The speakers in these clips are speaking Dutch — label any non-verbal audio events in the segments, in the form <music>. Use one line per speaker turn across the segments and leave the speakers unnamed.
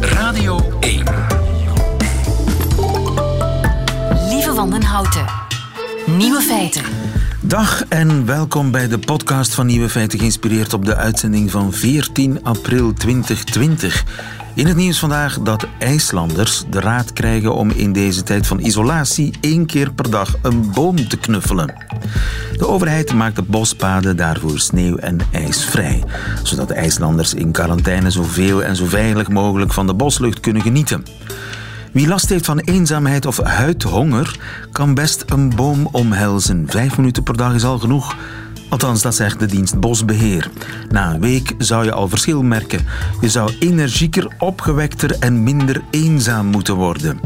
Radio 1.
Lieve Wandenhouten. Nieuwe feiten.
Dag en welkom bij de podcast van Nieuwe Feiten, geïnspireerd op de uitzending van 14 april 2020. In het nieuws vandaag dat IJslanders de raad krijgen om in deze tijd van isolatie één keer per dag een boom te knuffelen. De overheid maakt de bospaden daarvoor sneeuw- en ijsvrij, zodat de IJslanders in quarantaine zoveel en zo veilig mogelijk van de boslucht kunnen genieten. Wie last heeft van eenzaamheid of huidhonger, kan best een boom omhelzen. Vijf minuten per dag is al genoeg. Althans, dat zegt de dienst Bosbeheer. Na een week zou je al verschil merken. Je zou energieker, opgewekter en minder eenzaam moeten worden.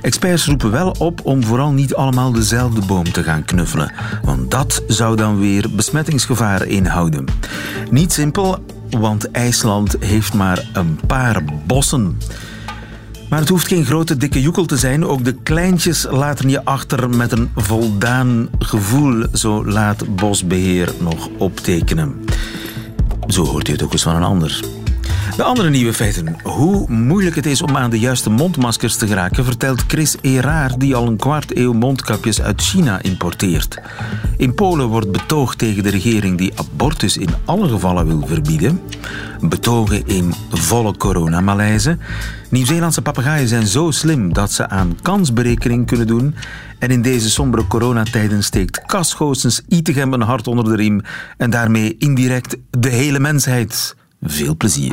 Experts roepen wel op om vooral niet allemaal dezelfde boom te gaan knuffelen, want dat zou dan weer besmettingsgevaar inhouden. Niet simpel, want IJsland heeft maar een paar bossen. Maar het hoeft geen grote dikke joekel te zijn. Ook de kleintjes laten je achter met een voldaan gevoel. Zo laat Bosbeheer nog optekenen. Zo hoort u het ook eens van een ander. De andere nieuwe feiten. Hoe moeilijk het is om aan de juiste mondmaskers te geraken, vertelt Chris Eraar, die al een kwart eeuw mondkapjes uit China importeert. In Polen wordt betoogd tegen de regering die abortus in alle gevallen wil verbieden. Betogen in volle coronamalaise. Nieuw-Zeelandse papegaaien zijn zo slim dat ze aan kansberekening kunnen doen. En in deze sombere coronatijden steekt Cas Goossens Itegem een hart onder de riem en daarmee indirect de hele mensheid. Veel plezier.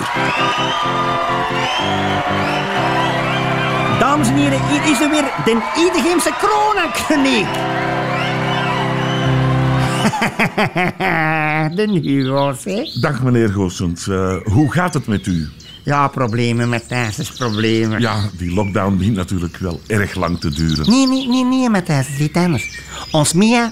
Dames en heren, hier is er weer de Idegeemse kroonakniek. <laughs> de Hugo's, hè?
Dag meneer Goossens, Eh, hoe gaat het met u?
Ja, problemen met Thijs's problemen.
Ja, die lockdown dient natuurlijk wel erg lang te duren.
Nee, nee, nee, nee, met Thijs, het is iets anders. Ons Mia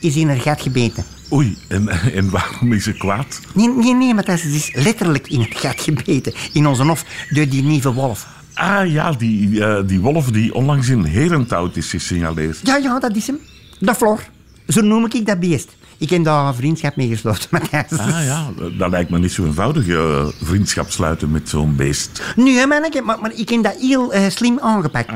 is in haar gat gebeten.
Oei, en, <laughs> en waarom is ze kwaad?
Nee, nee, nee, Matthijs, het is letterlijk in het gat gebeten. In onze hof, door die nieuwe wolf.
Ah ja, die, eh, die wolf die onlangs in Herenthout is gesignaleerd.
Ja, ja, dat is hem. De Flor. Zo noem ik dat beest. Ik heb daar een vriendschap mee gesloten.
Ah ja, dat lijkt me niet zo eenvoudig, eh, vriendschap sluiten met zo'n beest.
Nu, hè, manneke, maar, maar ik heb dat heel eh, slim aangepakt.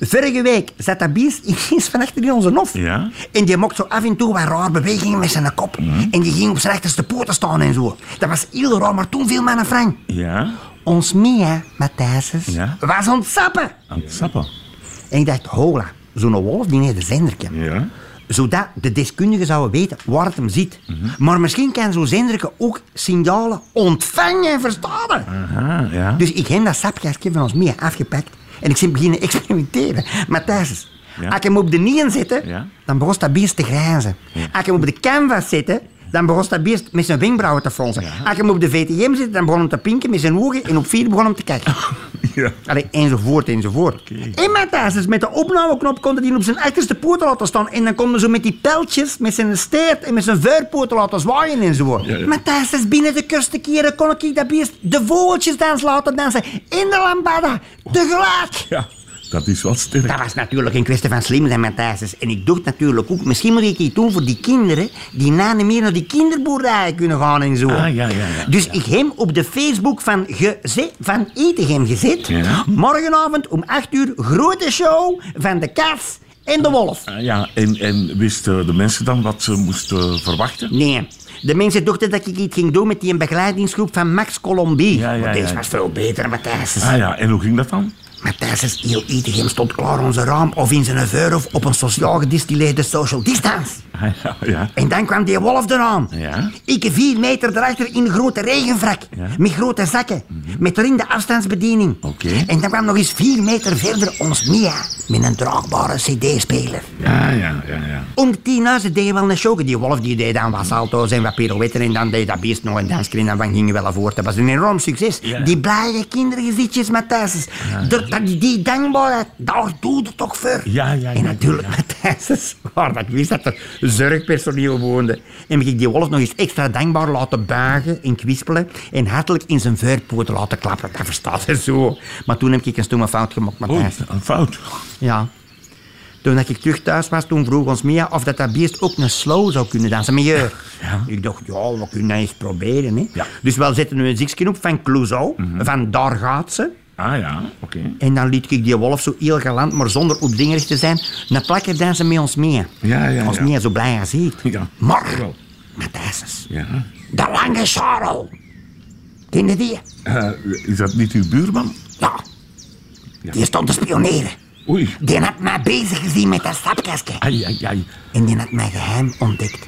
Vorige week zat dat beest <laughs> ineens van achter in onze hof.
Ja?
En die mocht zo af en toe wat raar bewegingen met zijn kop. En die ging op zijn achterste poten staan en zo. Dat was heel raar, maar toen viel mijn Frank.
Ja?
Ons Mia, Matthijs,
Ja?
was ontsappen.
Aan het sappen.
En ik dacht, hola, zo'n wolf die heeft een zenderke.
Ja?
Zodat de deskundigen zouden weten waar het hem zit.
Mhm.
Maar misschien kan zo'n zenderke ook signalen ontvangen en verstaan.
Aha, ja.
Dus ik heb dat sapkastje van ons Mia afgepakt. En ik ben beginnen experimenteren. Matthijs,
Ja?
als ik hem op de knieën zette,
Ja?
dan begon dat beest te grijzen. Als ik hem op de canvas zette, dan begon dat beest met zijn wenkbrauwen te fronsen. Als ik hem op de VTM zette, dan begon hij te pinken met zijn ogen. En op vier begon hij te kijken. <laughs>
ja.
Allee, enzovoort, enzovoort. En Matthijs, dus met de opnameknop kon hij op zijn achterste poten laten staan. En dan kon hij zo met die pijltjes, met zijn steert en met zijn vuurpoten laten zwaaien en zo.
Ja, ja.
Matthijs, dus binnen de kortste keren kon ik dat beest de vogeltjesdans laten dansen. In de lambada, tegelijk.
Ja, dat is wel sterk.
Dat was natuurlijk een kwestie van slim zijn, Matthijs. En ik dacht natuurlijk ook, misschien moet ik iets doen voor die kinderen die na niet meer naar die kinderboerderijen kunnen gaan en zo.
Ah, ja, ja, ja.
Dus ik heb hem op de Facebook van, Geze van Etegem gezet.
Ja.
Morgenavond om 8 uur grote show van de Kas en de Wolf.
Ah, ja, en, en wisten de mensen dan wat ze moesten verwachten?
Nee. De mensen dachten dat ik iets ging doen met die begeleidingsgroep van Max Colombie.
Ja, ja,
Maar deze
ja.
was veel beter, Matthijs.
Ah ja, en hoe ging dat dan?
Matthijs heel Etegem stond klaar zijn raam of in zijn vuur of op een sociaal gedistilleerde social distance. <laughs>
Ah, ja, ja.
En dan kwam die wolf eraan.
Ja?
Ik vier meter erachter in een grote regenvrak.
Ja.
Met grote zakken. Met erin de afstandsbediening.
Oké.
En dan kwam nog eens vier meter verder ons Mia. Met een draagbare cd-speler.
Ja, ja, ja, ja.
Om de tien huizen deed je wel een show. Die wolf die deed dan wat salto's en wat pirouetten. En dan deed dat beest nog een dansje. En dan gingen we wel voort. Dat was een enorm succes.
Ja.
Die blije kindergezichtjes met thuis. Die, die dankbaarheid, daar doe je toch voor.
Ja, ja, ja,
En natuurlijk
ja.
met thuis. Waar dat ik wist dat er zorgpersoneel woonde. En ik die wolf nog eens extra dankbaar laten buigen en kwispelen. En hartelijk in zijn vuurpoten laten klappen. Dat verstaat hij zo. Maar toen heb ik een stomme fout gemaakt met thuis.
een fout.
Ja. Toen ik terug thuis was, toen vroeg ons Mia of dat, dat beest ook een slow zou kunnen dansen. Maar je, ik dacht, ja, we kunnen dat eens proberen. Hè.
Ja.
Dus wel zetten we een ziekje op van Clouseau, van daar gaat ze.
Ah ja, oké.
En dan liet ik die wolf zo heel galant, maar zonder opdringerig te zijn, een plakker dansen met ons mee.
Ja, ja,
Ons
ja.
mee zo blij als heet.
Ja.
Maar. Matthijs,
Ja.
de lange Charles. Ken je die?
Eh, is dat niet uw buurman?
Ja. Die stond te spioneren.
Oei.
Die had mij bezig gezien met dat stapkastje.
Ai, ai, ai.
En die had mijn geheim ontdekt.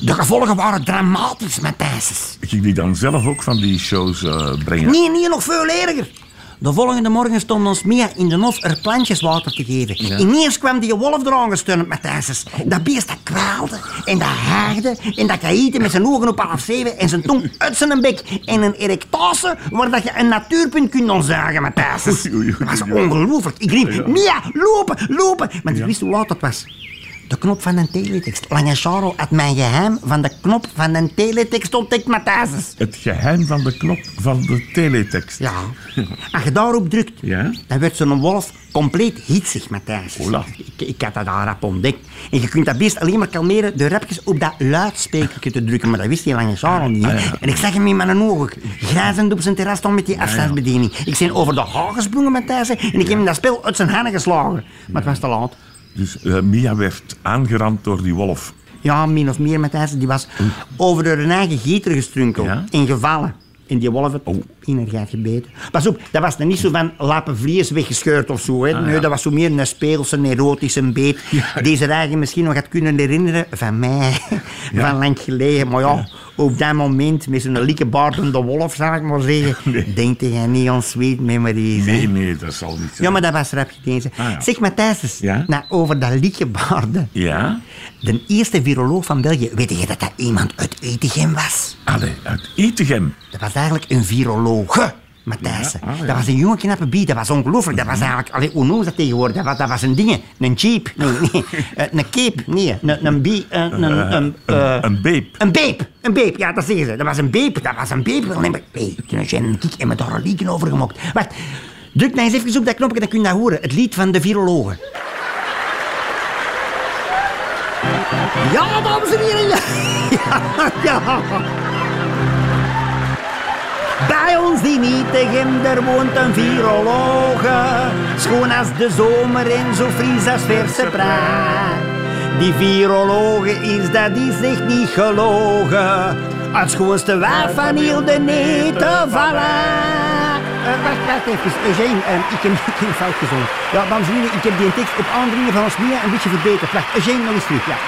De gevolgen waren dramatisch, Matthijs.
Ging die dan zelf ook van die shows eh, brengen?
Nee, nee, nog veel erger. De volgende morgen stond ons Mia in de hof er plantjes water te geven. Ineens kwam die wolf er aangesteund, Matthijs. Dat beest dat kwaalde en dat haagde en dat kaïte met zijn ogen op half zeven en zijn tong uit zijn bek en een erectase waar dat je een natuurpunt kunt ontzagen, Matthijs. Dat was
ja.
ongelooflijk. Ik riep, Mia, lopen, lopen. Want ik wist hoe laat het was. De knop van een teletext. Lange Charles had mijn geheim van de knop van een teletext ontdekt, Matthijs.
Het geheim van de knop van de teletext.
Ja. Als je daarop drukt,
Ja?
dan werd zo'n wolf compleet hitsig, Matthijs. Ik, ik had dat al rap ontdekt. En je kunt dat beest alleen maar kalmeren door rapjes op dat luidsprekertje te drukken. Maar dat wist die lange Charles niet.
Ah, ja.
En ik zag hem in mijn ogen. Grijzend op zijn terras stond met die afstandsbediening. Ik ben over de haag gesprongen, Matthijs. En ik heb hem dat spel uit zijn handen geslagen. Maar het was te laat.
Dus eh, Mia werd aangerand door die wolf.
Ja, min of meer, Matthijs. Die was over haar eigen gieter gestrunkeld
Ja?
en gevallen. En die wolf had
Oh.
in haar gaat gebeten. Pas op, dat was dan niet zo van lappen vlees weggescheurd of zo. Hè. nee,
Ah, ja.
dat was zo meer een speelse, een erotische beet. Deze eigen misschien nog had kunnen herinneren van mij. <laughs> Van lang geleden. Maar ja, op dat moment met zo'n likkebaardende wolf, zou ik maar zeggen. <laughs>
Nee.
Denk jij niet aan sweet memories.
Nee, nee, dat zal niet zijn.
Ja, maar dat was rap gedezen.
Ah, ja.
Zeg Matthijs,
Ja?
nou, over dat likkebaarden.
Ja?
De eerste viroloog van België, weet je dat dat iemand uit Etegem was?
Allee, uit Itegem.
Dat was eigenlijk een virologe. Matthijs.
Ja, ah, ja.
Dat was een jonge knappe biet, dat was ongelooflijk. Dat was eigenlijk, allee, hoe noemen dat tegenwoordig? Dat was, dat was een ding, een jeep, nee, nee, <laughs> Eh, een cape, nee, een, een bie, een, een, een, eh,
Een beep.
een beep, een beep, ja, dat zeggen ze. Dat was een beep, dat was een beep. Ik, hey, en ik en me daar een liedje over gemokt. Wacht, druk nou eens even op dat knopje, dan kun je dat horen. Het lied van de virologen. Ja, dames en heren, <laughs> ja. Ja, ja. Bij ons in Nietegem, daar woont een virologe. Schoon als de zomer en zo fris als verse praat. Die virologe is, dat is echt niet gelogen. Het schoonste wijf van heel de neten vallen. Eh, wacht, wacht even, Eugène, eh, ik, heb, <laughs> ik heb fout gezongen. Ja, dames en heren, ik heb die tekst op aandringen van ons Mia een beetje verbeterd. Wacht, Eugène, nog eens terug, ja.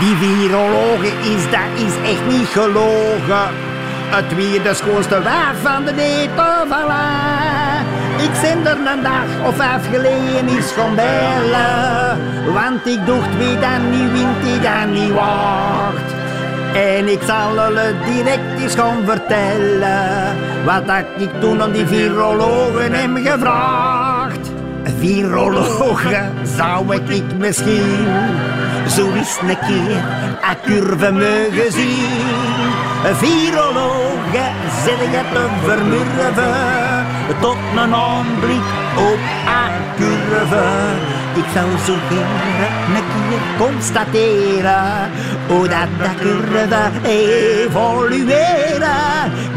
Die virologe is, dat is echt niet gelogen. Het weer de schoonste wijf van de vallen. Ik zend er een dag of vijf geleden is gaan bellen. Want ik dacht wie dan niet wint, die dan niet wacht. En ik zal hulle direct eens gaan vertellen. Wat dat ik toen aan die virologen heb gevraagd. Virologen zou ik misschien zo eens een keer een curve mogen zien. Virologen zitten te vermurven tot een aanblik op een curve. Ik zou zo graag een keer constateren hoe dat dat curve evolueren.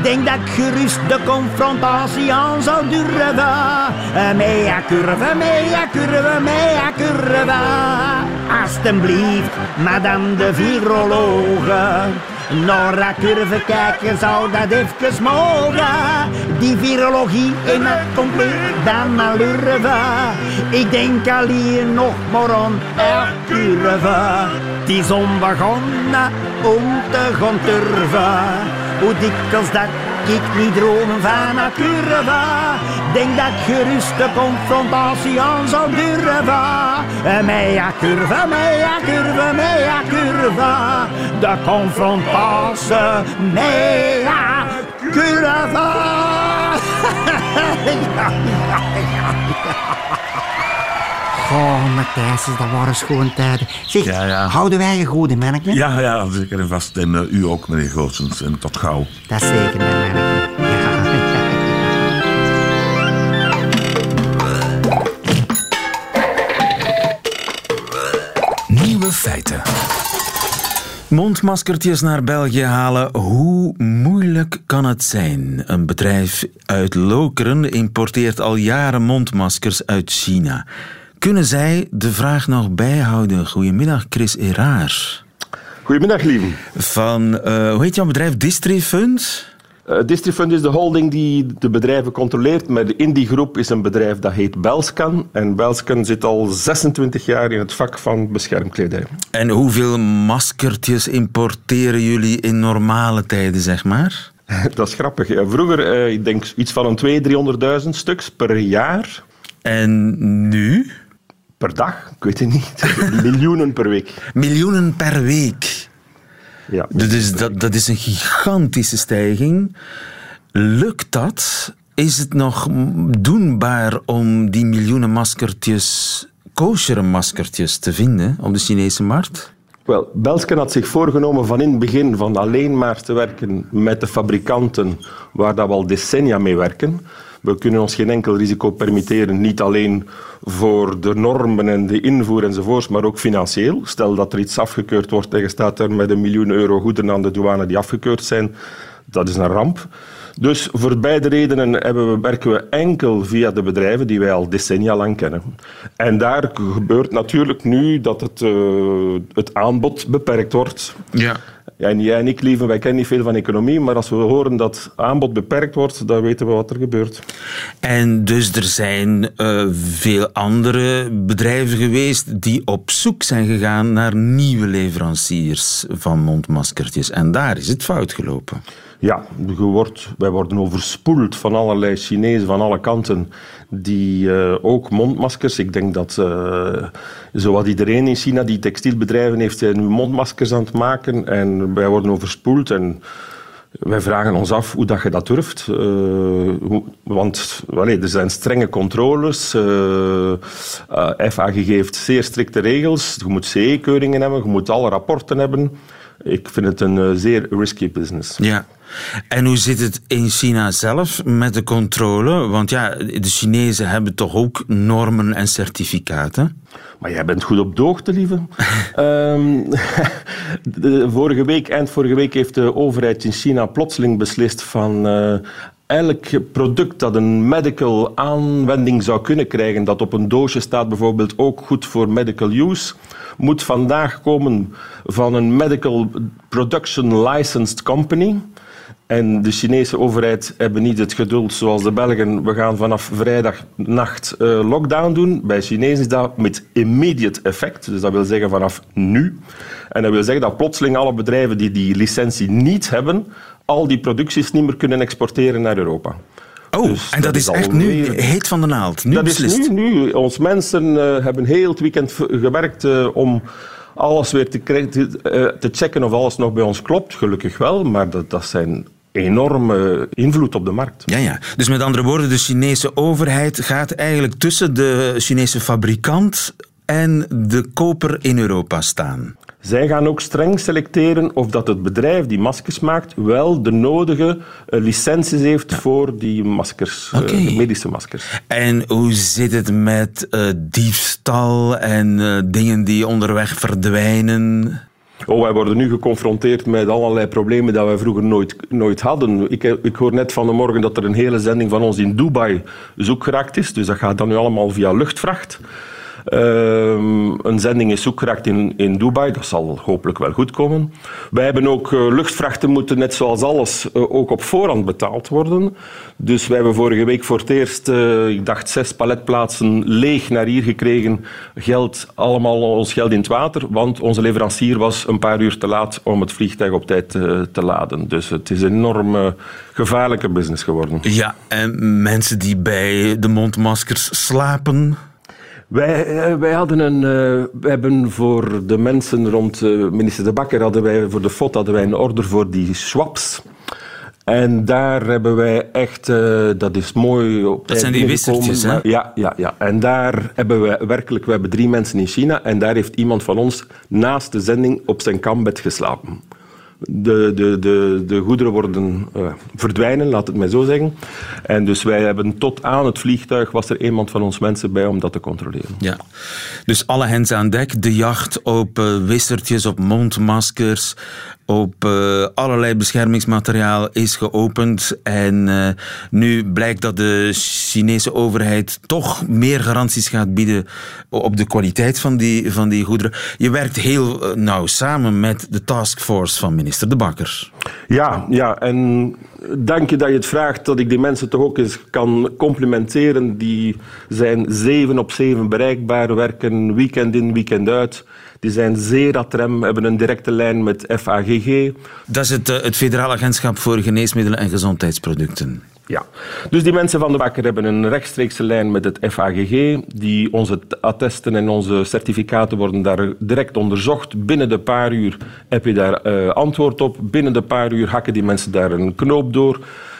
Denk dat ik gerust de confrontatie aan zou durven. Mea curve, mea curve, mea curve. Alsjeblieft, madame de virologe. Dat curve kijken zou dat even mogen. Die virologie in het compleet dan maar. Ik denk al hier nog maar aan curve. Het is onbegonnen om te gaan turven. Hoe dikwijls dat ik niet dromen van een curve. Denk dat ik gerust de confrontatie aan zou durven. Mea curve, mea curve, mea curve. De confrontatie, mea curve. <laughs> Oh, Matthijs, dat waren schoon tijden. Zeg, houden wij je goede manneke?
Ja, ja, zeker en vast. En eh, u ook, meneer Goossens. En tot gauw.
Dat zeker, mijn Ja. Nieuwe feiten.
Mondmaskertjes naar België halen, hoe moeilijk kan het zijn? Een bedrijf uit Lokeren importeert al jaren mondmaskers uit China. Kunnen zij de vraag nog bijhouden? Goedemiddag, Chris Eraar.
Goedemiddag, lieve.
Van, uh, hoe heet jouw bedrijf? Distrifund?
Uh, Distrifund is de holding die de bedrijven controleert, maar in die groep is een bedrijf dat heet Belscan. En Belscan zit al 26 jaar in het vak van beschermkledij.
En hoeveel maskertjes importeren jullie in normale tijden, zeg maar? <laughs>
dat is grappig. Vroeger, uh, ik denk iets van een 200.000, 300.000 stuks per jaar.
En nu?
Per dag? Ik weet het niet. <laughs> Miljoenen per week.
Miljoenen per week? Ja. Dus dat, dat is een gigantische stijging. Lukt dat? Is het nog doenbaar om die miljoenen maskertjes, kosher maskertjes, te vinden op de Chinese markt?
Wel, Belsken had zich voorgenomen van in het begin van alleen maar te werken met de fabrikanten waar dat we al decennia mee werken. We kunnen ons geen enkel risico permitteren, niet alleen voor de normen en de invoer enzovoorts, maar ook financieel. Stel dat er iets afgekeurd wordt en staat er met een miljoen euro goederen aan de douane die afgekeurd zijn, dat is een ramp. Dus voor beide redenen we, werken we enkel via de bedrijven die wij al decennia lang kennen. En daar gebeurt natuurlijk nu dat het, uh, het aanbod beperkt wordt.
Ja.
En jij en ik, lieve, wij kennen niet veel van economie, maar als we horen dat aanbod beperkt wordt, dan weten we wat er gebeurt.
En dus er zijn uh, veel andere bedrijven geweest die op zoek zijn gegaan naar nieuwe leveranciers van mondmaskertjes. En daar is het fout gelopen.
Ja, wordt, wij worden overspoeld van allerlei Chinezen van alle kanten die uh, ook mondmaskers. Ik denk dat uh, zowat iedereen in China die textielbedrijven heeft nu mondmaskers aan het maken en wij worden overspoeld en wij vragen ons af hoe dat je dat durft. Hoe, want welle, er zijn strenge controles. Uh, FAG geeft zeer strikte regels. Je moet CE-keuringen hebben, je moet alle rapporten hebben. Ik vind het een zeer risky business.
Ja. En hoe zit het in China zelf met de controle? Want ja, de Chinezen hebben toch ook normen en certificaten?
Maar jij bent goed op de hoogte, lieve. um, <laughs> de, vorige week, eind vorige week heeft de overheid in China plotseling beslist van uh, elk product dat een medical aanwending zou kunnen krijgen, dat op een doosje staat bijvoorbeeld ook goed voor medical use, moet vandaag komen van een medical production licensed company. En de Chinese overheid hebben niet het geduld zoals de Belgen. We gaan vanaf vrijdagnacht uh, lockdown doen. Bij Chinezen is dat met immediate effect. Dus dat wil zeggen vanaf nu. En dat wil zeggen dat plotseling alle bedrijven die die licentie niet hebben, al die producties niet meer kunnen exporteren naar Europa.
Oh, dus en dat, is, echt nu heet van de naald. Nu
dat
beslist.
is nu, nu. Ons mensen uh, hebben heel het weekend gewerkt uh, om alles weer te, te, te, checken of alles nog bij ons klopt. Gelukkig wel, maar dat, dat zijn enorme invloed op de markt.
Ja, ja. Dus met andere woorden, de Chinese overheid gaat eigenlijk tussen de Chinese fabrikant en de koper in Europa staan.
Zij gaan ook streng selecteren of dat het bedrijf die maskers maakt wel de nodige uh, licenties heeft voor die maskers, okay. uh, de medische maskers.
En hoe zit het met uh, diefstal en dingen die onderweg verdwijnen?
Oh, wij worden nu geconfronteerd met allerlei problemen die wij vroeger nooit, nooit hadden. Ik, ik hoor net van de morgen dat er een hele zending van ons in Dubai zoek geraakt is. Dus dat gaat dan nu allemaal via luchtvracht. Uh, een zending is zoek geraakt in, in Dubai. Dat zal hopelijk wel goed komen. Wij hebben ook uh, luchtvrachten moeten, net zoals alles, uh, ook op voorhand betaald worden. Dus wij hebben vorige week voor het eerst, uh, ik dacht, zes paletplaatsen leeg naar hier gekregen. Geld, allemaal ons geld in het water, want onze leverancier was een paar uur te laat om het vliegtuig op tijd te laden. Dus het is een enorm gevaarlijke business geworden.
Ja, en mensen die bij de mondmaskers slapen...
Wij, eh, wij, hadden een, uh, wij hebben voor de mensen rond uh, minister De Bakker, hadden wij, voor de FOT hadden wij een order voor die swaps. En daar hebben wij echt, uh, dat is mooi op
Dat zijn die wisseltjes, hè?
Ja, ja, ja. En daar hebben we werkelijk, we hebben drie mensen in China en daar heeft iemand van ons naast de zending op zijn kambed geslapen. De, de, de, de goederen worden uh, verdwijnen, laat het mij zo zeggen. En dus wij hebben tot aan het vliegtuig was er iemand van ons mensen bij om dat te controleren.
Ja, dus alle hens aan dek, de jacht op uh, wissertjes, op mondmaskers, op uh, allerlei beschermingsmateriaal is geopend. En uh, nu blijkt dat de Chinese overheid toch meer garanties gaat bieden op de kwaliteit van die, van die goederen. Je werkt heel uh, nauw samen met de taskforce van minister De Bakker.
Ja, ja, en dank je dat je het vraagt, dat ik die mensen toch ook eens kan complimenteren. Die zijn zeven op zeven bereikbaar, werken weekend in, weekend uit. Die zijn zeer atrem, hebben een directe lijn met FAGG.
Dat is het, het Federaal Agentschap voor Geneesmiddelen en Gezondheidsproducten.
Dus die mensen van de Bakker hebben een rechtstreekse lijn met het FAGG. Die onze attesten en onze certificaten worden daar direct onderzocht. Binnen de paar uur heb je daar uh, antwoord op. Binnen de paar uur hakken die mensen daar een knoop door.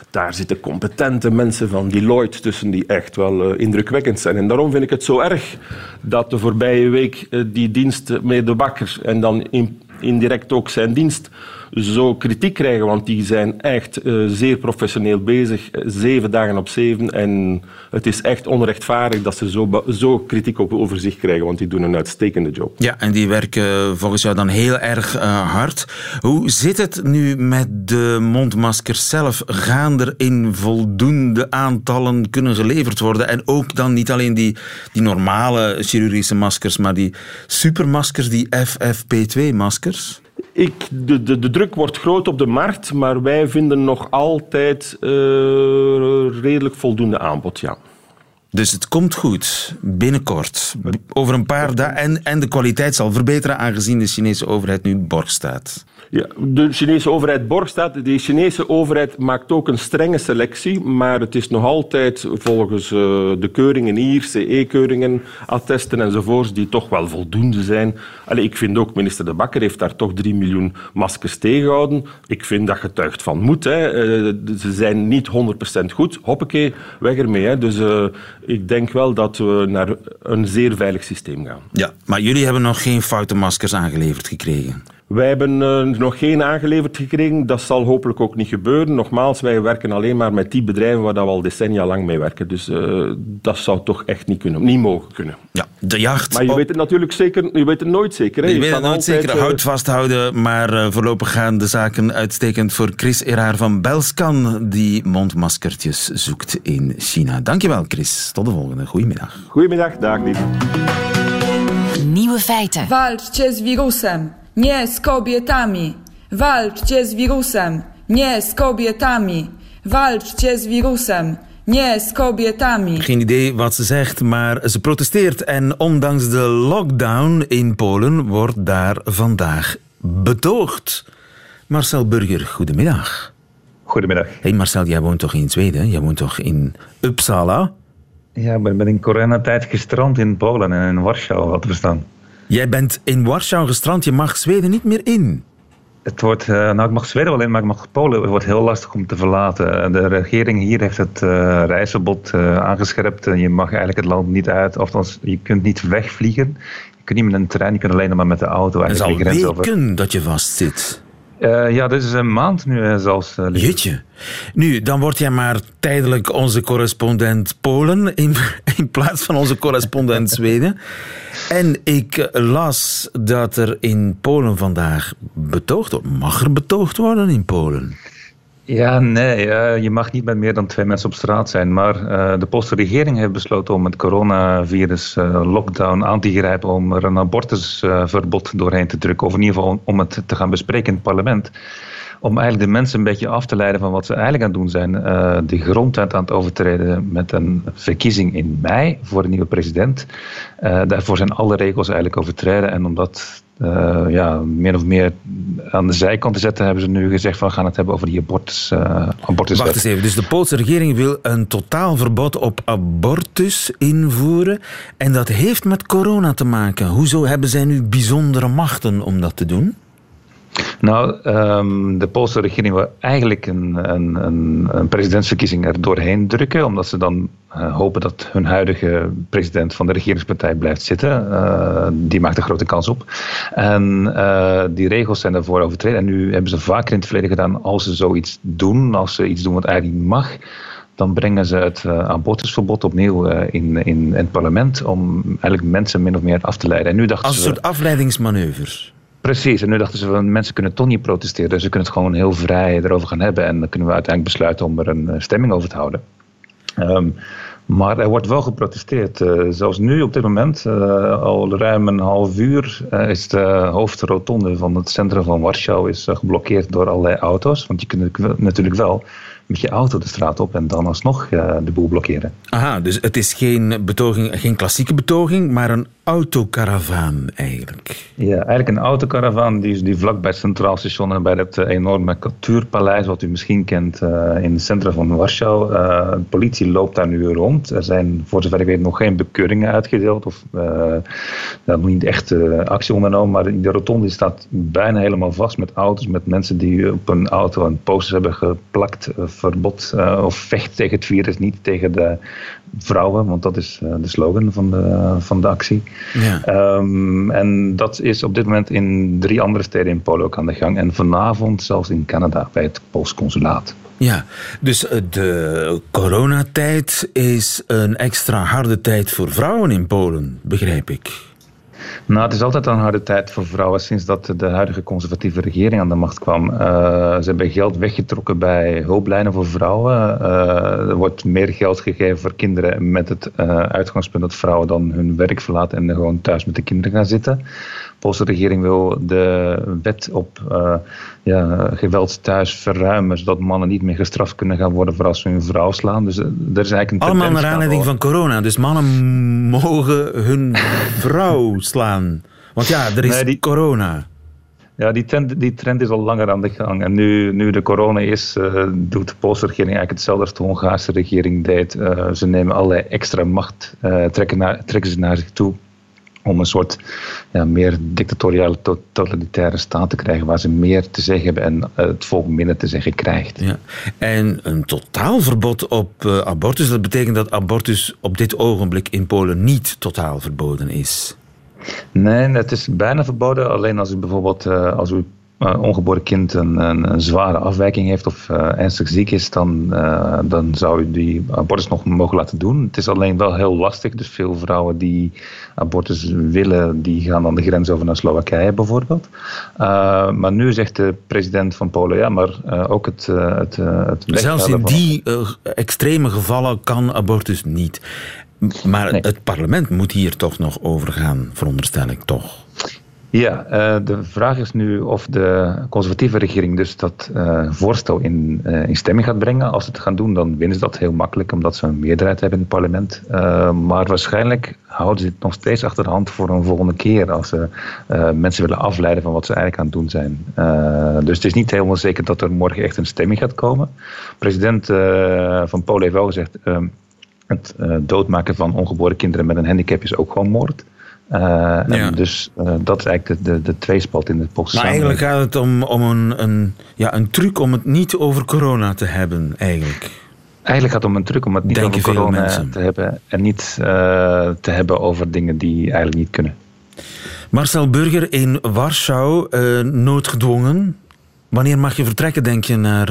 Daar zitten competente mensen van Deloitte tussen die echt wel uh, indrukwekkend zijn. En daarom vind ik het zo erg dat de voorbije week uh, die dienst met de Bakker en dan in, indirect ook zijn dienst zo kritiek krijgen, want die zijn echt uh, zeer professioneel bezig, zeven dagen op zeven. En het is echt onrechtvaardig dat ze zo, zo kritiek op over zich krijgen, want die doen een uitstekende job.
Ja, en die werken volgens jou dan heel erg hard. Hoe zit het nu met de mondmaskers zelf? Gaan er in voldoende aantallen kunnen geleverd worden? En ook dan niet alleen die, die normale chirurgische maskers, maar die supermaskers, die FFP2-maskers?
Ik, de, de, de druk wordt groot op de markt, maar wij vinden nog altijd uh, redelijk voldoende aanbod, ja.
Dus het komt goed, binnenkort, over een paar dagen. En, en de kwaliteit zal verbeteren, aangezien de Chinese overheid nu borg staat.
Ja, de Chinese overheid borg staat. De Chinese overheid maakt ook een strenge selectie, maar het is nog altijd volgens uh, de keuringen hier, CE-keuringen, attesten enzovoorts, die toch wel voldoende zijn. Allee, ik vind ook, minister De Bakker heeft daar toch 3 miljoen maskers tegengehouden. Ik vind dat getuigt van moed. Hè. Uh, ze zijn niet 100% goed. Hoppakee, weg ermee. Hè. Dus uh, ik denk wel dat we naar een zeer veilig systeem gaan.
Ja, maar jullie hebben nog geen foute maskers aangeleverd gekregen?
Wij hebben uh, nog geen aangeleverd gekregen. Dat zal hopelijk ook niet gebeuren. Nogmaals, wij werken alleen maar met die bedrijven waar we al decennia lang mee werken. Dus uh, dat zou toch echt niet, kunnen, niet mogen kunnen.
Ja, de jacht.
Maar je op... weet het natuurlijk zeker, je weet het nooit zeker. Hè?
Je, je weet het nooit altijd, zeker. Houd vasthouden. Maar uh, voorlopig gaan de zaken uitstekend voor Chris Eraar van Belskan, die mondmaskertjes zoekt in China. Dankjewel, Chris. Tot de volgende. Goedemiddag.
Goedemiddag. Dag, lief.
Nieuwe feiten.
Walczcie z wirusem. Nie z kobietami. Walczcie z wirusem. Nie z kobietami. Walczcie z wirusem. Nie z kobietami.
Geen idee wat ze zegt, maar ze protesteert. En ondanks de lockdown in Polen wordt daar vandaag betoogd. Marcel Burger, goedemiddag.
Goedemiddag.
Hey Marcel, jij woont toch in Zweden? Jij woont toch in Uppsala?
Ja, ik ben in coronatijd gestrand in Polen en in Warschau, wat verstaan.
Jij bent in Warschau gestrand, je mag Zweden niet meer in.
Het wordt, uh, nou ik mag Zweden wel in, maar ik mag Polen. Het wordt heel lastig om te verlaten. De regering hier heeft het uh, reisverbod uh, aangescherpt. Je mag eigenlijk het land niet uit, of je kunt niet wegvliegen. Je kunt niet met een trein, je kunt alleen maar met de auto.
Het is al weken over. dat je vastzit.
Uh, ja, dit is een maand nu uh, zelfs. Uh,
Jeetje. Nu, dan word jij maar tijdelijk onze correspondent Polen in, <laughs> in plaats van onze correspondent <laughs> Zweden. En ik las dat er in Polen vandaag betoogd wordt. Mag er betoogd worden in Polen?
Ja, nee, je mag niet met meer dan twee mensen op straat zijn. Maar uh, de Poolse regering heeft besloten om het coronavirus uh, lockdown aan te grijpen om er een abortusverbod doorheen te drukken. Of in ieder geval om het te gaan bespreken in het parlement. Om eigenlijk de mensen een beetje af te leiden van wat ze eigenlijk aan het doen zijn. de grondwet aan het overtreden met een verkiezing in mei voor een nieuwe president. daarvoor zijn alle regels eigenlijk overtreden. En omdat uh, ja, meer of meer aan de zijkant te zetten, hebben ze nu gezegd van we gaan het hebben over die abortus, abortuswet.
Wacht eens even, dus de Poolse regering wil een totaal verbod op abortus invoeren en dat heeft met corona te maken. Hoezo hebben zij nu bijzondere machten om dat te doen?
Nou, um, de Poolse regering wil eigenlijk een, een, een, een, presidentsverkiezing er doorheen drukken, omdat ze dan uh, hopen dat hun huidige president van de regeringspartij blijft zitten. Uh, die maakt een grote kans op. En uh, die regels zijn daarvoor overtreden. En nu hebben ze vaker in het verleden gedaan, als ze zoiets doen, als ze iets doen wat eigenlijk niet mag, dan brengen ze het uh, abortusverbod opnieuw uh, in, in, het parlement om eigenlijk mensen min of meer af te leiden. En nu dachten
Als een soort afleidingsmanoeuvres.
Precies, en nu dachten ze van mensen kunnen toch niet protesteren, dus ze kunnen het gewoon heel vrij erover gaan hebben en dan kunnen we uiteindelijk besluiten om er een uh, stemming over te houden. Um, maar er wordt wel geprotesteerd. Uh, zelfs nu op dit moment, uh, al ruim een half uur, is de hoofdrotonde van het centrum van Warschau is, geblokkeerd door allerlei auto's. Want je kunt natuurlijk wel met je auto de straat op en dan alsnog de boel blokkeren.
Aha, dus het is geen, betoging, geen klassieke betoging, maar een autocaravaan eigenlijk.
Ja, eigenlijk een autocaravaan die, die vlak bij het Centraal Station en bij dat enorme cultuurpaleis, wat u misschien kent in het centrum van Warschau. de politie loopt daar nu rond. Er zijn, voor zover ik weet, nog geen bekeuringen uitgedeeld of uh, nog niet echt actie ondernomen. Maar de rotonde staat bijna helemaal vast met auto's, met mensen die op een auto een posters hebben geplakt. Uh, verbod of vecht tegen het virus, niet tegen de vrouwen, want dat is de slogan van de, van de actie.
Ja.
Um, en dat is op dit moment in drie andere steden in Polen ook aan de gang. En vanavond zelfs in Canada bij het Pools consulaat.
Ja, dus de coronatijd is een extra harde tijd voor vrouwen in Polen, begrijp ik.
Nou, het is altijd een harde tijd voor vrouwen sinds dat de huidige conservatieve regering aan de macht kwam. Uh, ze hebben geld weggetrokken bij hulplijnen voor vrouwen. Uh, er wordt meer geld gegeven voor kinderen met het uh, uitgangspunt dat vrouwen dan hun werk verlaten en gewoon thuis met de kinderen gaan zitten. De Poolse regering wil de wet op uh, ja, geweld thuis verruimen, zodat mannen niet meer gestraft kunnen gaan worden voor als ze hun vrouw slaan. Dus er is eigenlijk een
Allemaal naar aanleiding van corona. Dus mannen mogen hun vrouw slaan. Want ja, er is nee, die, corona.
Ja, die trend, die trend is al langer aan de gang. En nu, nu de corona is, uh, doet de Poolse regering eigenlijk hetzelfde als de Hongaarse regering deed. Uh, ze nemen allerlei extra macht, uh, trekken, naar, trekken ze naar zich toe om een soort ja, meer dictatoriale, totalitaire staat te krijgen waar ze meer te zeggen hebben en het volk minder te zeggen krijgt.
Ja. En een totaalverbod op uh, abortus, dat betekent dat abortus op dit ogenblik in Polen niet totaal verboden is.
Nee, het is bijna verboden. Alleen als u bijvoorbeeld uh, als u ongeboren kind een, een, een, zware afwijking heeft of uh, ernstig ziek is, dan, uh, dan zou u die abortus nog mogen laten doen. Het is alleen wel heel lastig. Dus veel vrouwen die abortus willen, die gaan dan de grens over naar Slowakije bijvoorbeeld. maar nu zegt de president van Polen, ja, maar ook het, het, het
Zelfs in die extreme gevallen kan abortus niet. Maar nee. het parlement moet hier toch nog over gaan, veronderstel ik toch?
Ja, uh, de vraag is nu of de conservatieve regering dus dat uh, voorstel in, uh, in stemming gaat brengen. Als ze het gaan doen, dan winnen ze dat heel makkelijk, omdat ze een meerderheid hebben in het parlement. maar waarschijnlijk houden ze het nog steeds achter de hand voor een volgende keer, als ze mensen willen afleiden van wat ze eigenlijk aan het doen zijn. dus het is niet helemaal zeker dat er morgen echt een stemming gaat komen. President van Polen heeft wel gezegd, het doodmaken van ongeboren kinderen met een handicap is ook gewoon moord. Ja. en dus uh, dat is eigenlijk de, de, de tweespalt in het post.
Maar eigenlijk gaat het om, om een, een, ja, een truc om het niet over corona te hebben, eigenlijk.
Eigenlijk gaat het om een truc om het niet
Denken
over corona te hebben en niet uh, te hebben over dingen die eigenlijk niet kunnen.
Marcel Burger in Warschau, noodgedwongen. Wanneer mag je vertrekken, denk je, naar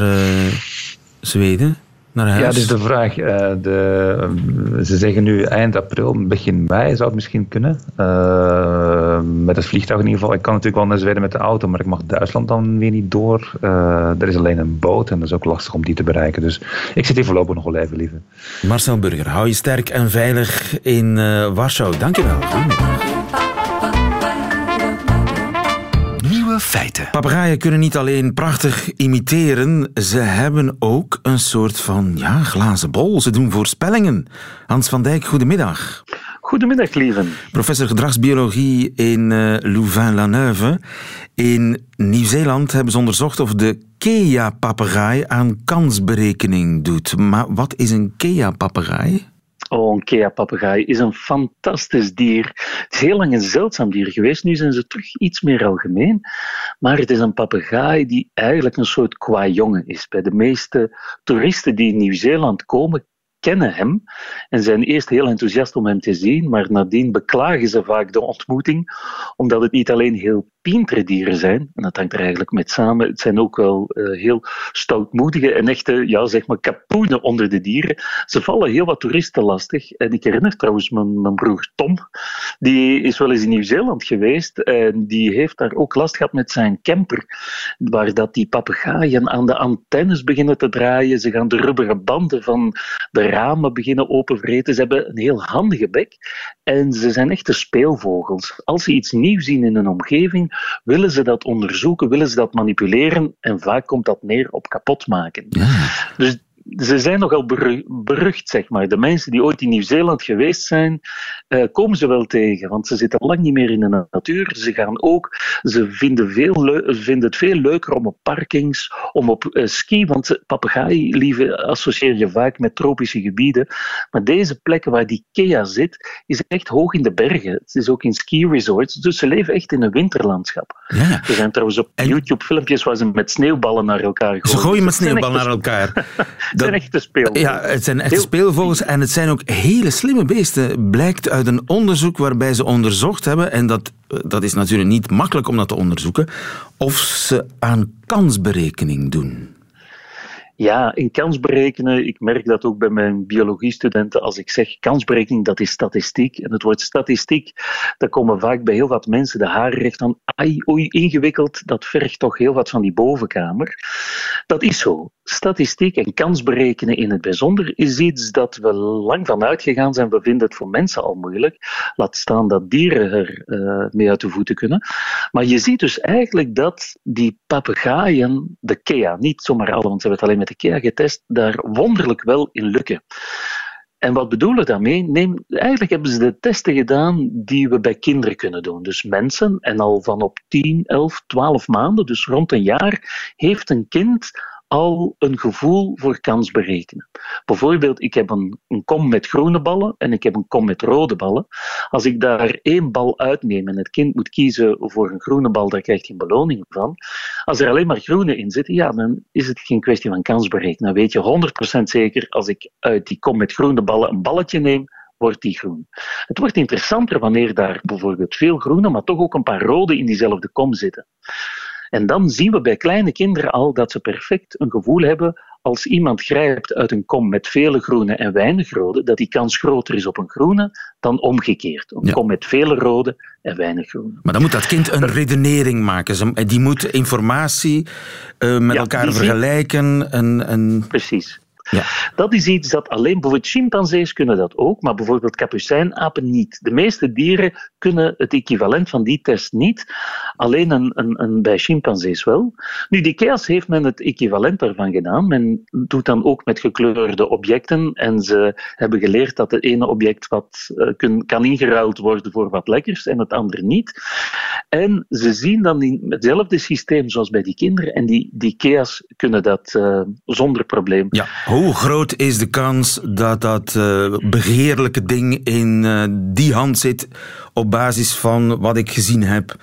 Zweden?
Ja, dat is de vraag. Uh, de, ze zeggen nu eind april, begin mei zou het misschien kunnen. Uh, met het vliegtuig in ieder geval. Ik kan natuurlijk wel naar Zweden met de auto, maar ik mag Duitsland dan weer niet door. Uh, er is alleen een boot en dat is ook lastig om die te bereiken. Dus ik zit hier voorlopig nog wel even liever.
Marcel Burger, hou je sterk en veilig in Warschau. Dankjewel. Goedemiddag.
Feiten.
Papegaaien kunnen niet alleen prachtig imiteren, ze hebben ook een soort van ja, glazen bol. Ze doen voorspellingen. Hans van Dijk, goedemiddag.
Goedemiddag, lieven.
Professor gedragsbiologie in uh, Louvain-la-Neuve. In Nieuw-Zeeland hebben ze onderzocht of de Kea-papegaai aan kansberekening doet. Maar wat is een Kea-papegaai?
Oh, een Kea-papegaai is een fantastisch dier. Het is heel lang een zeldzaam dier geweest. Nu zijn ze terug iets meer algemeen. Maar het is een papegaai die eigenlijk een soort kwajongen is. Bij de meeste toeristen die in Nieuw-Zeeland komen, kennen hem en zijn eerst heel enthousiast om hem te zien, maar nadien beklagen ze vaak de ontmoeting, omdat het niet alleen heel pintere dieren zijn, en dat hangt er eigenlijk met samen, het zijn ook wel uh, heel stoutmoedige en echte, ja, zeg maar, kapoenen onder de dieren. Ze vallen heel wat toeristen lastig. En ik herinner trouwens mijn, mijn broer Tom, die is wel eens in Nieuw-Zeeland geweest en die heeft daar ook last gehad met zijn camper, waar dat die papegaaien aan de antennes beginnen te draaien, ze gaan de rubberen banden van de ramen beginnen openvreten. Ze hebben een heel handige bek en ze zijn echte speelvogels. Als ze iets nieuws zien in een omgeving, willen ze dat onderzoeken, willen ze dat manipuleren en vaak komt dat neer op kapot maken. Dus ze zijn nogal berucht, zeg maar. De mensen die ooit in Nieuw-Zeeland geweest zijn, uh, komen ze wel tegen. Want ze zitten lang niet meer in de natuur. Ze gaan ook, ze vinden, veel vinden het veel leuker om op parkings, om op uh, ski, want papegaailieve associeer je vaak met tropische gebieden. Maar deze plekken waar die Kea zit, is echt hoog in de bergen. Het is ook in ski resorts, dus ze leven echt in een winterlandschap. Ja. Er zijn trouwens op YouTube filmpjes waar ze met sneeuwballen naar elkaar gooien.
Ze gooien met sneeuwballen naar elkaar. <laughs>
Het zijn echte speelvogels.
Ja, het zijn echte speelvogels en het zijn ook hele slimme beesten. Blijkt uit een onderzoek waarbij ze onderzocht hebben, en dat, dat is natuurlijk niet makkelijk om dat te onderzoeken, of ze aan kansberekening doen.
Ja, in kansberekenen, ik merk dat ook bij mijn biologiestudenten, als ik zeg kansberekening, dat is statistiek. En het woord statistiek, daar komen vaak bij heel wat mensen de haren recht aan. Ai, oei, ingewikkeld, dat vergt toch heel wat van die bovenkamer. Dat is zo. Statistiek en kansberekenen in het bijzonder is iets dat we lang van uitgegaan zijn. We vinden het voor mensen al moeilijk. Laat staan dat dieren er uh, mee uit de voeten kunnen. Maar je ziet dus eigenlijk dat die papegaaien, de Kea, niet zomaar alle, want ze hebben het alleen met de Kea getest, daar wonderlijk wel in lukken. En wat bedoelen we daarmee? Neem, eigenlijk hebben ze de testen gedaan die we bij kinderen kunnen doen. Dus mensen, en al van op 10, 11, 12 maanden, dus rond een jaar, heeft een kind al een gevoel voor kans berekenen. Bijvoorbeeld, ik heb een, kom met groene ballen en ik heb een kom met rode ballen. Als ik daar één bal uitneem en het kind moet kiezen voor een groene bal, daar krijgt hij een beloning van. Als er alleen maar groene in zitten, ja, dan is het geen kwestie van kans berekenen. Dan weet je 100% zeker, als ik uit die kom met groene ballen een balletje neem, wordt die groen. Het wordt interessanter wanneer daar bijvoorbeeld veel groene, maar toch ook een paar rode in diezelfde kom zitten. En dan zien we bij kleine kinderen al dat ze perfect een gevoel hebben als iemand grijpt uit een kom met vele groene en weinig rode, dat die kans groter is op een groene dan omgekeerd. Een kom met vele rode en weinig groene.
Maar dan moet dat kind een redenering maken. Die moet informatie uh, met elkaar vergelijken. En, en...
Precies. Ja. Dat is iets dat alleen bijvoorbeeld chimpansees kunnen dat ook, maar bijvoorbeeld kapucijnapen niet. De meeste dieren kunnen het equivalent van die test niet, alleen een, een, een bij chimpansees wel. Nu, die heeft men het equivalent daarvan gedaan. Men doet dan ook met gekleurde objecten en ze hebben geleerd dat het ene object wat uh, kan ingeruild worden voor wat lekkers en het andere niet. En ze zien dan in hetzelfde systeem zoals bij die kinderen en die, die kunnen dat uh, zonder probleem.
Ja, hoe groot is de kans dat dat uh, begeerlijke ding in uh, die hand zit op basis van wat ik gezien heb?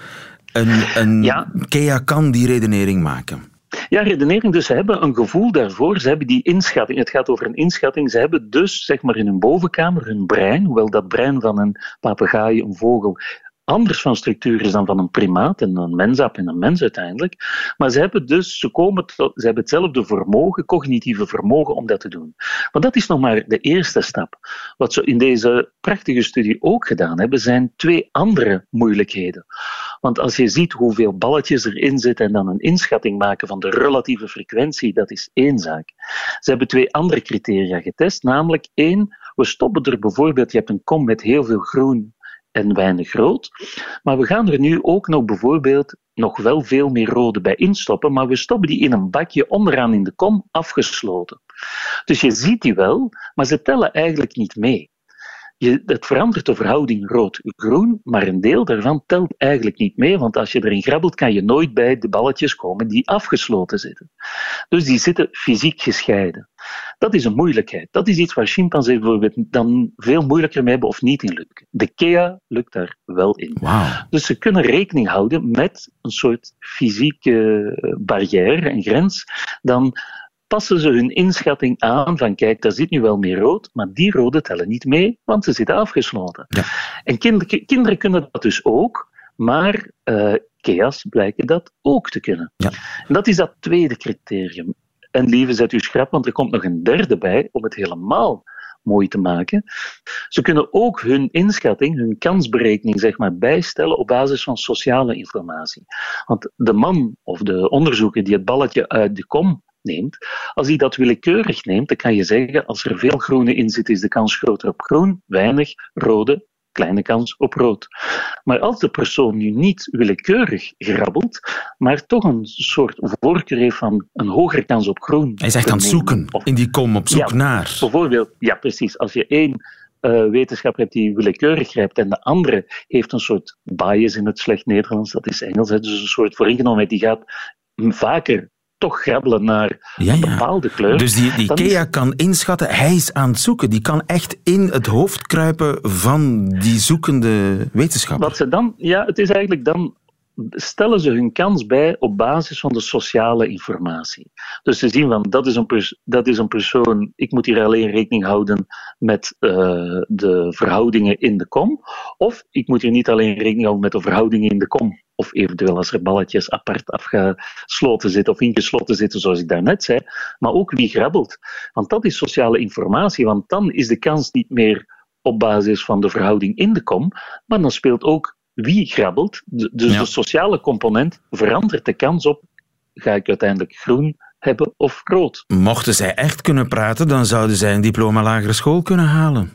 Een, een ja. Kea kan die redenering maken.
Ja, redenering. Dus ze hebben een gevoel daarvoor. Ze hebben die inschatting. Het gaat over een inschatting. Ze hebben dus, zeg maar, in hun bovenkamer hun brein, hoewel dat brein van een papegaai, een vogel, anders van structuur is dan van een primaat en een mensap en een mens uiteindelijk. Maar ze hebben dus, ze, komen tot, ze hebben hetzelfde vermogen, cognitieve vermogen om dat te doen. Maar dat is nog maar de eerste stap. Wat ze in deze prachtige studie ook gedaan hebben, zijn twee andere moeilijkheden. Want als je ziet hoeveel balletjes erin zitten en dan een inschatting maken van de relatieve frequentie, dat is één zaak. Ze hebben twee andere criteria getest, namelijk één, we stoppen er bijvoorbeeld, je hebt een kom met heel veel groen en weinig rood. Maar we gaan er nu ook nog bijvoorbeeld nog wel veel meer rode bij instoppen, maar we stoppen die in een bakje onderaan in de kom afgesloten. Dus je ziet die wel, maar ze tellen eigenlijk niet mee. Je, het verandert de verhouding rood-groen, maar een deel daarvan telt eigenlijk niet mee, want als je erin grabbelt, kan je nooit bij de balletjes komen die afgesloten zitten. Dus die zitten fysiek gescheiden. Dat is een moeilijkheid. Dat is iets waar chimpansees bijvoorbeeld dan veel moeilijker mee hebben of niet in lukken. De Kea lukt daar wel in.
Wow.
Dus ze kunnen rekening houden met een soort fysieke barrière, een grens, dan passen ze hun inschatting aan van kijk, daar zit nu wel meer rood, maar die rode tellen niet mee, want ze zitten afgesloten.
Ja.
En kinderen, kinderen kunnen dat dus ook, maar uh, Keas blijken dat ook te kunnen.
Ja.
En dat is dat tweede criterium. En lieve, zet u schrap, want er komt nog een derde bij om het helemaal mooi te maken. Ze kunnen ook hun inschatting, hun kansberekening, zeg maar, bijstellen op basis van sociale informatie. Want de man of de onderzoeker die het balletje uit de kom neemt, als hij dat willekeurig neemt, dan kan je zeggen, als er veel groene in zit, is de kans groter op groen, weinig rode, kleine kans op rood. Maar als de persoon nu niet willekeurig grabbelt, maar toch een soort voorkeur heeft van een hogere kans op groen.
Hij aan het zoeken, in die kom, op zoek
ja,
naar.
Bijvoorbeeld, ja precies, als je één uh, wetenschapper hebt die willekeurig grijpt en de andere heeft een soort bias in het slecht Nederlands, dat is Engels, hè, dus een soort vooringenomenheid, die gaat vaker toch grabbelen naar
Ja,
een
ja.
bepaalde kleur.
Dus die, die
is-
Kea kan inschatten, hij is aan het zoeken. Die kan echt in het hoofd kruipen van die zoekende wetenschapper.
Wat ze dan, ja, het is eigenlijk dan stellen ze hun kans bij op basis van de sociale informatie. Dus ze zien van dat is een, pers- dat is een persoon, ik moet hier alleen rekening houden met eh, de verhoudingen in de kom, of ik moet hier niet alleen rekening houden met de verhoudingen in de kom, of eventueel als er balletjes apart afgesloten zitten of ingesloten zitten, zoals ik daarnet zei, maar ook wie grabbelt. Want dat is sociale informatie, want dan is de kans niet meer op basis van de verhouding in de kom, maar dan speelt ook wie grabbelt. Dus
Ja.
de sociale component verandert de kans op, ga ik uiteindelijk groen hebben of rood?
Mochten zij echt kunnen praten, dan zouden zij een diploma lagere school kunnen halen.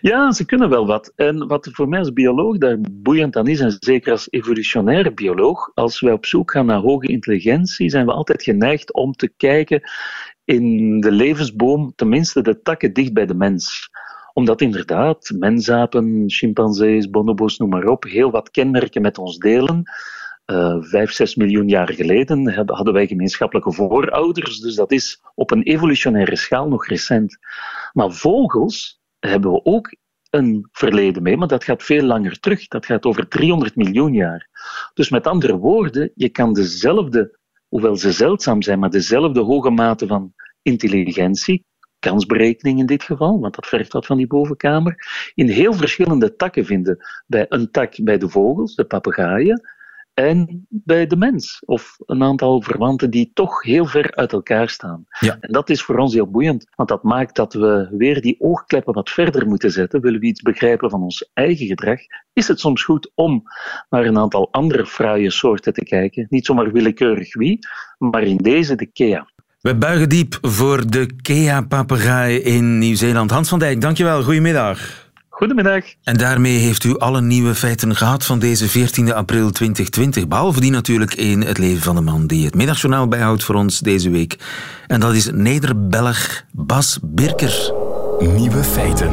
Ja, ze kunnen wel wat. En wat voor mij als bioloog daar boeiend aan is, en zeker als evolutionaire bioloog, als wij op zoek gaan naar hoge intelligentie, zijn we altijd geneigd om te kijken in de levensboom, tenminste de takken dicht bij de mens omdat inderdaad mensapen, chimpansees, bonobos, noem maar op, heel wat kenmerken met ons delen. Eh, vijf, zes miljoen jaar geleden hadden wij gemeenschappelijke voorouders, dus dat is op een evolutionaire schaal nog recent. Maar vogels hebben we ook een verleden mee, maar dat gaat veel langer terug. Dat gaat over 300 miljoen jaar. Dus met andere woorden, je kan dezelfde, hoewel ze zeldzaam zijn, maar dezelfde hoge mate van intelligentie, kansberekening in dit geval, want dat vergt wat van die bovenkamer, in heel verschillende takken vinden. Bij een tak bij de vogels, de papegaaien, en bij de mens, of een aantal verwanten die toch heel ver uit elkaar staan.
Ja.
En dat is voor ons heel boeiend, want dat maakt dat we weer die oogkleppen wat verder moeten zetten. Willen we iets begrijpen van ons eigen gedrag, is het soms goed om naar een aantal andere fraaie soorten te kijken. Niet zomaar willekeurig wie, maar in deze de Kea.
We buigen diep voor de Kea-papegaai in Nieuw-Zeeland. Hans van Dijk, dankjewel. Goedemiddag.
Goedemiddag.
En daarmee heeft u alle nieuwe feiten gehad van deze 14 april 2020. Behalve die natuurlijk in het leven van de man die het middagjournaal bijhoudt voor ons deze week. En dat is Neder-Belg Bas Birker.
Nieuwe feiten.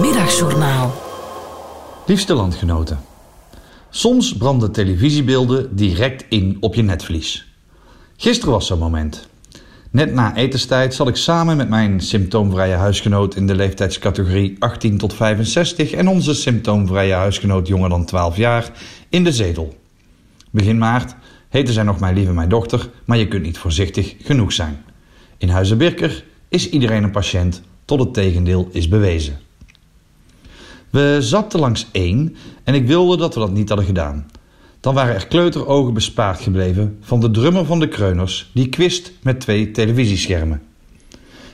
Middagjournaal.
Liefste landgenoten. Soms branden televisiebeelden direct in op je netvlies. Gisteren was zo'n moment. Net na etenstijd zat ik samen met mijn symptoomvrije huisgenoot in de leeftijdscategorie 18 tot 65 en onze symptoomvrije huisgenoot jonger dan 12 jaar in de zetel. Begin maart heette zij nog mijn lieve mijn dochter, maar je kunt niet voorzichtig genoeg zijn. In Huizen Birker is iedereen een patiënt tot het tegendeel is bewezen. We zapten langs één en ik wilde dat we dat niet hadden gedaan. Dan waren er kleuterogen bespaard gebleven van de drummer van de Kreuners die kwist met twee televisieschermen.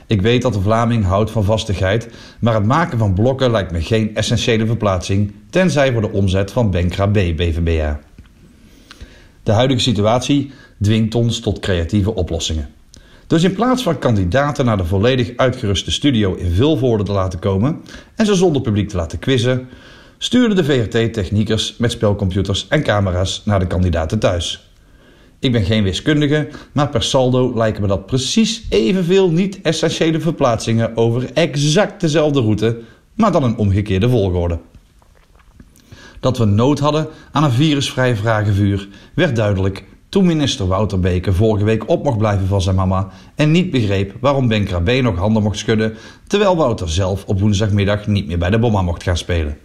Ik weet dat de Vlaming houdt van vastigheid, maar het maken van blokken lijkt me geen essentiële verplaatsing, tenzij voor de omzet van Benkra B BVBA. De huidige situatie dwingt ons tot creatieve oplossingen. Dus in plaats van kandidaten naar de volledig uitgeruste studio in Vilvoorde te laten komen en ze zonder publiek te laten quizzen, stuurde de VRT techniekers met spelcomputers en camera's naar de kandidaten thuis. Ik ben geen wiskundige, maar per saldo lijken me dat precies evenveel niet-essentiële verplaatsingen over exact dezelfde route, maar dan een omgekeerde volgorde. Dat we nood hadden aan een virusvrij vragenvuur werd duidelijk toen minister Wouter Beke vorige week op mocht blijven van zijn mama en niet begreep waarom Ben Krabbe nog handen mocht schudden, terwijl Wouter zelf op woensdagmiddag niet meer bij de bomma mocht gaan spelen.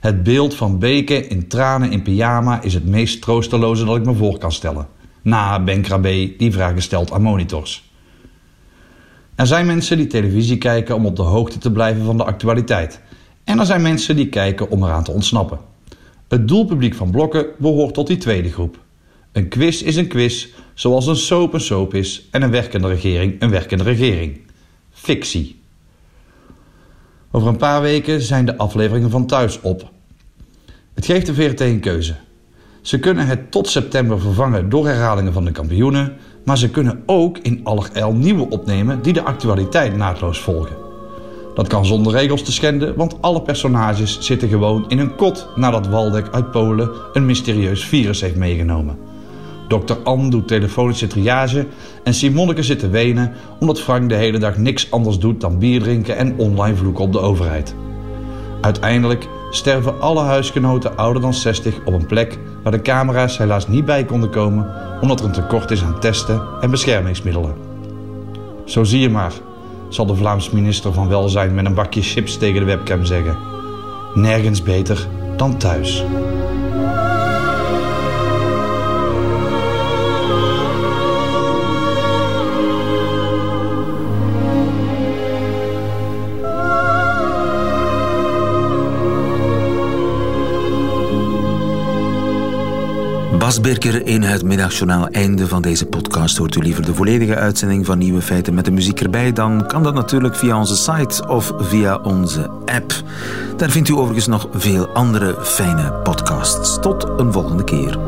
Het beeld van Beke in tranen in pyjama is het meest troosteloze dat ik me voor kan stellen. Na Ben Krabbe die vragen stelt aan monitors. Er zijn mensen die televisie kijken om op de hoogte te blijven van de actualiteit. En er zijn mensen die kijken om eraan te ontsnappen. Het doelpubliek van blokken behoort tot die tweede groep. Een quiz is een quiz, zoals een soap een soap is en een werkende regering een werkende regering. Fictie. Over een paar weken zijn de afleveringen van Thuis op. Het geeft de VRT een keuze. Ze kunnen het tot september vervangen door herhalingen van de kampioenen, maar ze kunnen ook in allerijl nieuwe opnemen die de actualiteit naadloos volgen. Dat kan zonder regels te schenden, want alle personages zitten gewoon in een kot nadat Waldeck uit Polen een mysterieus virus heeft meegenomen. Dokter Anne doet telefonische triage en Simonneke zit te wenen omdat Frank de hele dag niks anders doet dan bier drinken en online vloeken op de overheid. Uiteindelijk sterven alle huisgenoten ouder dan 60 op een plek waar de camera's helaas niet bij konden komen omdat er een tekort is aan testen en beschermingsmiddelen. Zo zie je maar, zal de Vlaams minister van Welzijn met een bakje chips tegen de webcam zeggen. Nergens beter dan thuis.
Bas Birker in het middagjournaal. Einde van deze podcast. Hoort u liever de volledige uitzending van Nieuwe Feiten met de muziek erbij? Dan kan dat natuurlijk via onze site of via onze app. Daar vindt u overigens nog veel andere fijne podcasts. Tot een volgende keer.